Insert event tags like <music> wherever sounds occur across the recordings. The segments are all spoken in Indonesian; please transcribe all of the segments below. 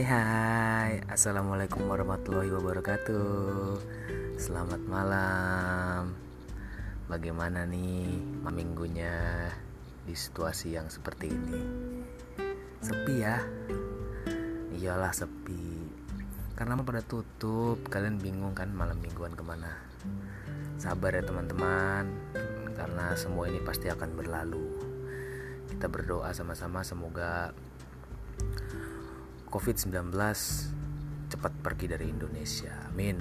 Hai hai. Assalamualaikum warahmatullahi wabarakatuh. Selamat malam. Bagaimana nih minggunya di situasi yang seperti ini? Sepi ya? Iyalah sepi. Karena mau pada tutup. Kalian bingung kan malam mingguan ke mana? Sabar ya teman-teman. Karena semua ini pasti akan berlalu. Kita berdoa sama-sama. Semoga COVID-19 cepat pergi dari Indonesia. Amin.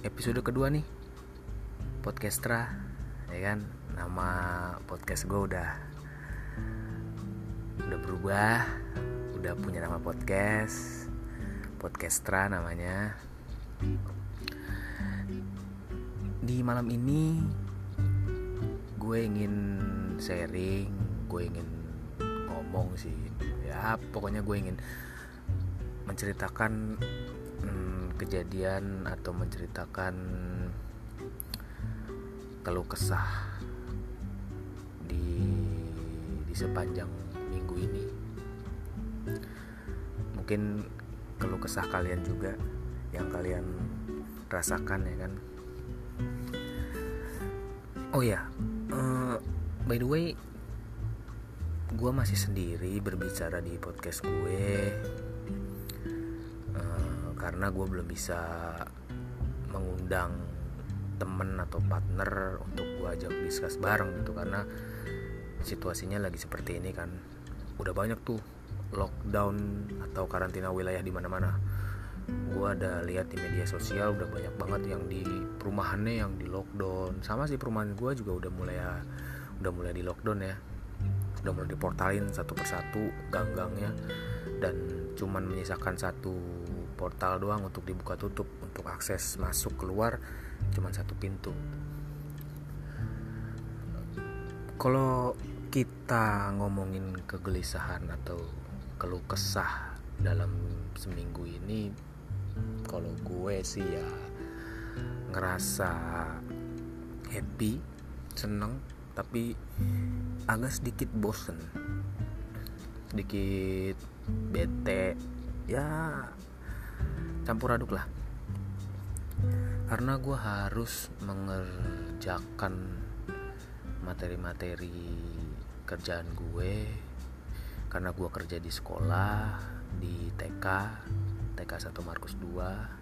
Episode kedua nih, Podcastra, ya kan? Nama podcast gue udah udah berubah, udah punya nama podcast, Podcastra namanya. Di malam ini gue ingin sharing, gue ingin ngomong sih ya pokoknya gue ingin menceritakan hmm, kejadian atau menceritakan keluh kesah di di sepanjang minggu ini. Mungkin keluh kesah kalian juga yang kalian rasakan ya kan? Oh ya uh, by the way gue masih sendiri berbicara di podcast gue. Uh, karena gue belum bisa mengundang temen atau partner untuk gue ajak diskus bareng gitu karena situasinya lagi seperti ini kan. Udah banyak tuh lockdown atau karantina wilayah di mana-mana. Gue ada lihat di media sosial udah banyak banget yang di perumahannya yang di lockdown. Sama sih perumahan gue juga udah mulai udah mulai di lockdown ya udah mulai diportalin satu persatu gang-gangnya. Dan cuman menyisakan satu portal doang untuk dibuka tutup untuk akses masuk keluar cuman satu pintu. Kalau kita ngomongin kegelisahan atau keluh kesah dalam seminggu ini kalau gue sih ya ngerasa happy seneng tapi agak sedikit bosen. Sedikit bete. Ya campur aduk lah. Karena gue harus mengerjakan materi-materi kerjaan gue. Karena gue kerja di sekolah di TK TK 1 Markus 2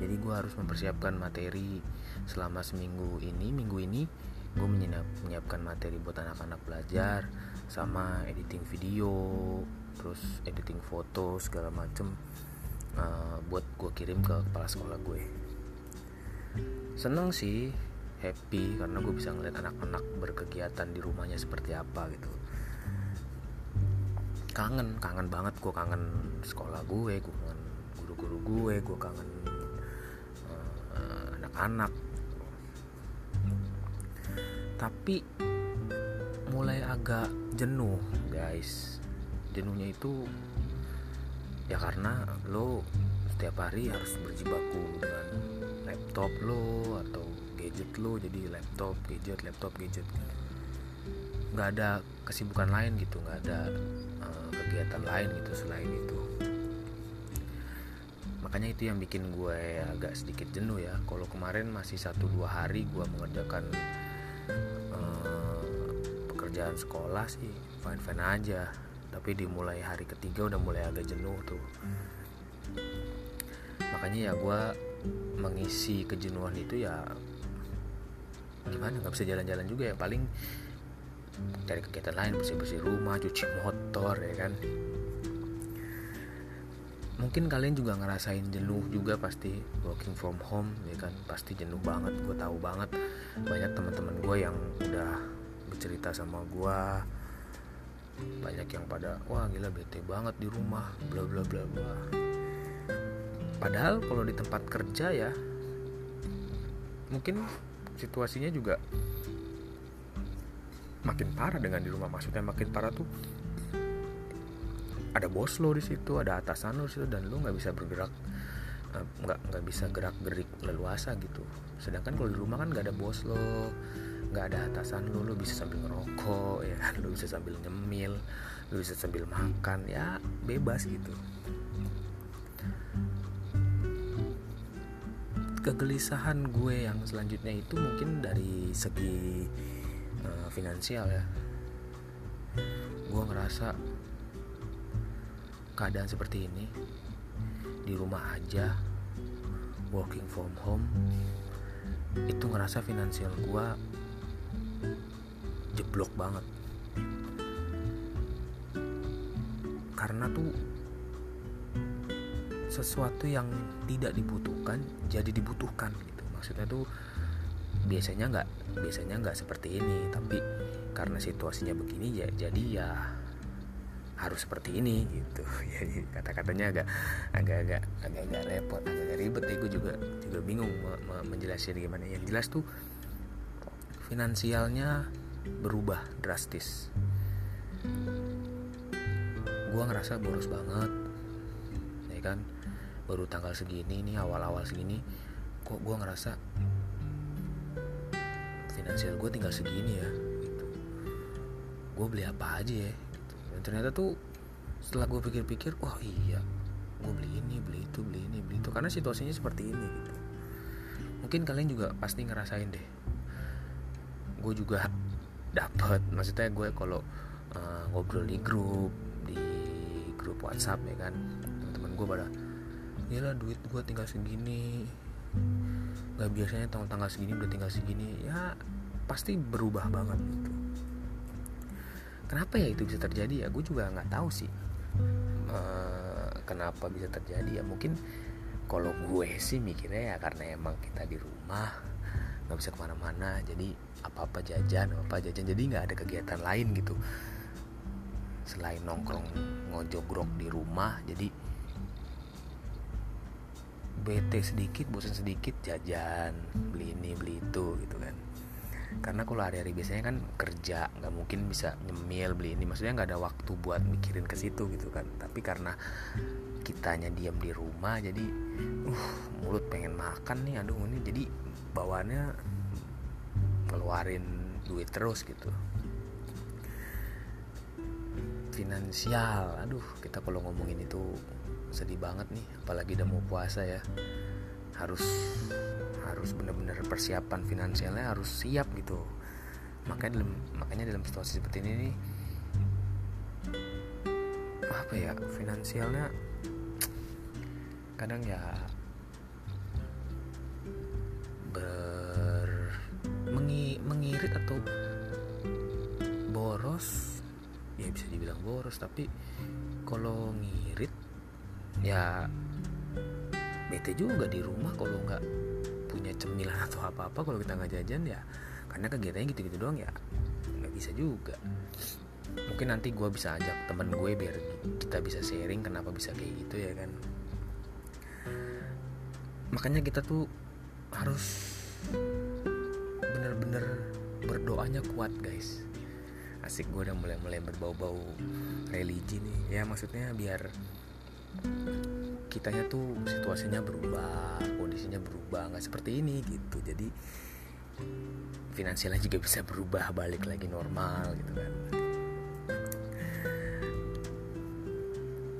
jadi gue harus mempersiapkan materi selama seminggu ini minggu ini gue menyiapkan materi buat anak-anak belajar sama editing video terus editing foto segala macem uh, buat gue kirim ke kepala sekolah gue. Seneng sih happy karena gue bisa ngeliat anak-anak berkegiatan di rumahnya seperti apa gitu. Kangen kangen banget gue kangen sekolah gue gue kangen guru-guru gue gue kangen uh, anak-anak tapi mulai agak jenuh guys. Jenuhnya itu ya karena lo setiap hari harus berjibaku dengan laptop lo atau gadget lo. Jadi laptop gadget laptop gadget. Nggak ada kesibukan lain gitu nggak ada uh, kegiatan lain gitu selain itu. Makanya itu yang bikin gue agak sedikit jenuh ya. Kalau kemarin masih satu dua hari gue mengerjakan pekerjaan sekolah sih fine fine aja. Tapi dimulai hari ketiga udah mulai agak jenuh tuh. Makanya ya gue mengisi kejenuhan itu ya gimana nggak bisa jalan-jalan juga ya. Paling cari kegiatan lain bersih-bersih rumah cuci motor ya kan. Mungkin kalian juga ngerasain jenuh juga pasti working from home ya kan. Pasti jenuh banget gue tahu banget. Banyak teman-teman gue yang udah bercerita sama gue banyak yang pada wah gila bete banget di rumah bla bla bla bla. Padahal kalau di tempat kerja ya mungkin situasinya juga makin parah dengan di rumah. Maksudnya makin parah tuh ada bos lo di situ ada atasan lo di situ dan lo nggak bisa bergerak nggak nggak bisa gerak gerik leluasa gitu. Sedangkan kalau di rumah kan nggak ada bos lo nggak ada atasan lu lu bisa sambil ngerokok ya kan? Lu bisa sambil nyemil lu bisa sambil makan ya bebas gitu. Kegelisahan gue yang selanjutnya itu mungkin dari segi uh, finansial ya. Gue ngerasa keadaan seperti ini di rumah aja working from home itu ngerasa finansial gue jeblok banget. Karena tuh sesuatu yang tidak dibutuhkan jadi dibutuhkan gitu. Maksudnya tuh biasanya nggak biasanya nggak seperti ini. Tapi karena situasinya begini ya jadi ya harus seperti ini gitu. <laughs> Ya kata-katanya agak agak agak agak agak repot agak, agak ribet. Ya gue juga juga bingung me, me, menjelaskan gimana. Yang jelas tuh finansialnya berubah drastis. Gue ngerasa boros banget ya kan? Baru tanggal segini nih awal-awal segini kok gue ngerasa finansial gue tinggal segini ya gitu. gue beli apa aja ya gitu. dan ternyata tuh setelah gue pikir-pikir wah iya gue beli ini beli itu beli ini beli itu. Karena situasinya seperti ini gitu. Mungkin kalian juga pasti ngerasain deh. Gue juga dapat maksudnya gue kalau uh, ngobrol di grup di grup WhatsApp ya kan teman-teman gue pada gila duit gue tinggal segini. Nggak biasanya tanggal tanggal segini udah tinggal segini. Ya pasti berubah banget gitu. Kenapa ya itu bisa terjadi ya? Gue juga nggak tahu sih uh, kenapa bisa terjadi ya. Mungkin kalau gue sih mikirnya ya karena emang kita di rumah nggak bisa ke mana-mana jadi apa apa jajan apa jajan. Jadi nggak ada kegiatan lain gitu. Selain nongkrong ngojogrok di rumah jadi bete sedikit bosan sedikit jajan beli ini beli itu gitu kan karena kalau hari-hari biasanya kan kerja nggak mungkin bisa nyemil beli ini. Maksudnya nggak ada waktu buat mikirin ke situ gitu kan. Tapi karena kitanya diam di rumah jadi uh mulut pengen makan nih aduh ini jadi bawaannya ngeluarin duit terus gitu. Finansial aduh kita kalau ngomongin itu sedih banget nih apalagi udah mau puasa ya. Harus harus bener-bener persiapan finansialnya harus siap gitu. Makanya dalam makanya dalam situasi seperti ini nih apa ya finansialnya kadang ya ber mengi, mengirit atau boros ya bisa dibilang boros tapi kalau ngirit ya bete juga di rumah kalau nggak punya cemilan atau apa-apa kalau kita nggak jajan ya karena kegiatannya gitu-gitu doang ya nggak bisa juga. Mungkin nanti gue bisa ajak temen gue biar kita bisa sharing kenapa bisa kayak gitu ya kan. Makanya kita tuh harus bener-bener berdoanya kuat guys. Asik gue udah mulai-mulai berbau-bau religi nih. Ya maksudnya biar kitanya tuh situasinya berubah kondisinya berubah nggak seperti ini gitu. Jadi finansialnya juga bisa berubah balik lagi normal gitu kan.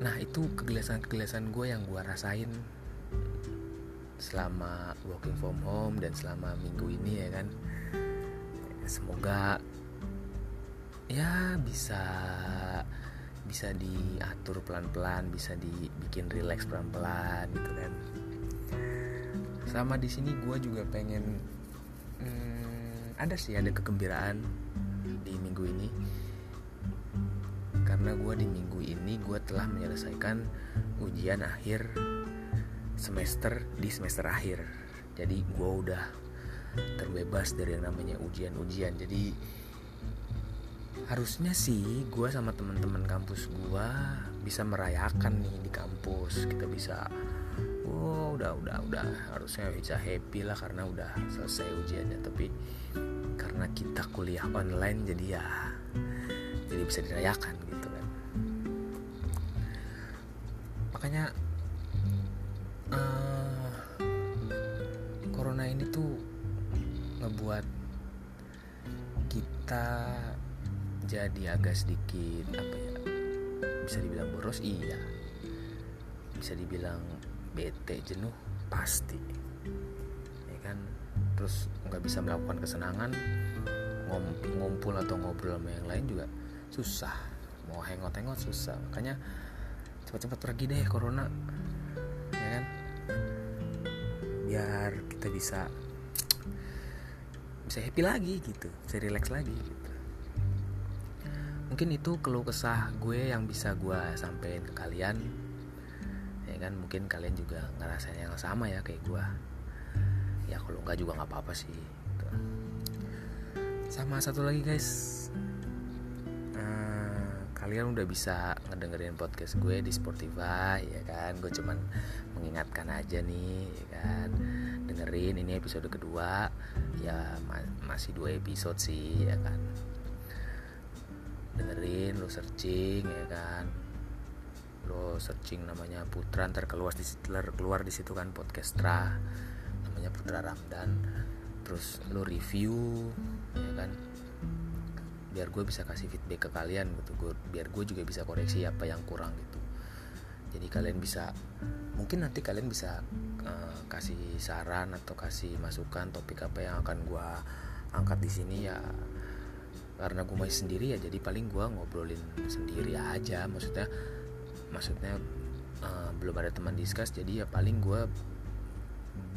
Nah itu kegelisahan-kegelisahan gue yang gue rasain selama working from home dan selama minggu ini ya kan. Semoga ya bisa bisa diatur pelan-pelan bisa dibikin relax pelan-pelan gitu kan. Sama di sini gue juga pengen hmm, ada sih ada kegembiraan di minggu ini. Karena gue di minggu ini gue telah menyelesaikan ujian akhir semester di semester akhir. Jadi gue udah terbebas dari yang namanya ujian-ujian. Jadi harusnya sih gue sama teman-teman kampus gue bisa merayakan nih di kampus. Kita bisa oh udah udah udah. Harusnya bisa happy lah karena udah selesai ujiannya. Tapi karena kita kuliah online jadi ya jadi bisa dirayakan gitu kan. Makanya uh, corona ini tuh ngebuat kita jadi agak sedikit apa ya bisa dibilang boros? Iya. Bisa dibilang bete jenuh? Pasti. Ya kan? Terus nggak bisa melakukan kesenangan ngumpul atau ngobrol sama yang lain juga susah. Mau hangout-hangout susah. Makanya cepat-cepat pergi deh corona. Ya kan? Biar kita bisa bisa happy lagi gitu bisa relax lagi gitu mungkin itu keluh kesah gue yang bisa gue sampein ke kalian. Ya kan mungkin kalian juga ngerasain yang sama ya kayak gue ya kalau enggak juga nggak apa-apa sih gitu. sama satu lagi guys. Uh, kalian udah bisa ngedengerin podcast gue di Spotify ya kan? Gue cuman mengingatkan aja nih ya kan? Dengerin ini episode kedua. Ya ma masih dua episode sih ya kan dengerin lo searching ya kan? Lo searching namanya Putra ntar keluar di keluar di situ kan podcastra namanya Putra Ramdan. Terus lo review ya kan? Biar gue bisa kasih feedback ke kalian gitu gue biar gue juga bisa koreksi apa yang kurang gitu. Jadi kalian bisa mungkin nanti kalian bisa uh, kasih saran atau kasih masukan topik apa yang akan gue angkat di sini ya karena gue masih sendiri ya jadi paling gue ngobrolin sendiri aja. Maksudnya maksudnya uh, belum ada teman diskus jadi ya paling gue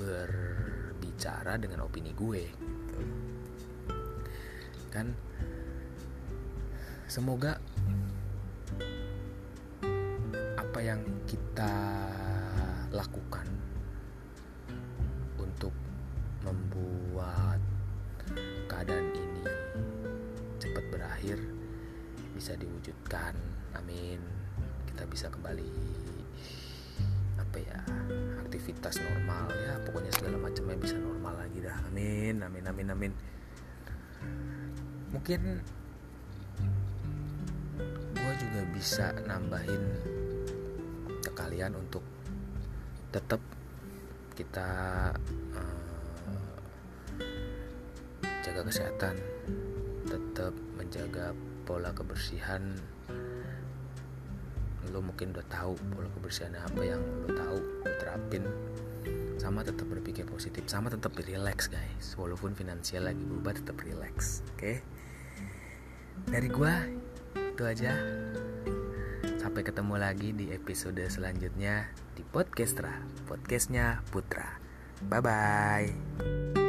berbicara dengan opini gue. Kan semoga apa yang kita lakukan untuk membuat keadaan berakhir bisa diwujudkan. Amin. Kita bisa kembali apa ya aktivitas normal ya pokoknya segala macamnya bisa normal lagi dah. Amin amin amin amin. Mungkin gue juga bisa nambahin ke kalian untuk tetap kita uh, jaga kesehatan. Tetap menjaga pola kebersihan lo mungkin udah tahu pola kebersihan apa yang lo tahu lo terapin. Sama tetap berpikir positif sama tetap relax guys. Walaupun finansial lagi berubah tetap relax oke? Okay? dari gua itu aja. Sampai ketemu lagi di episode selanjutnya di podcastra podcastnya Putra. Bye bye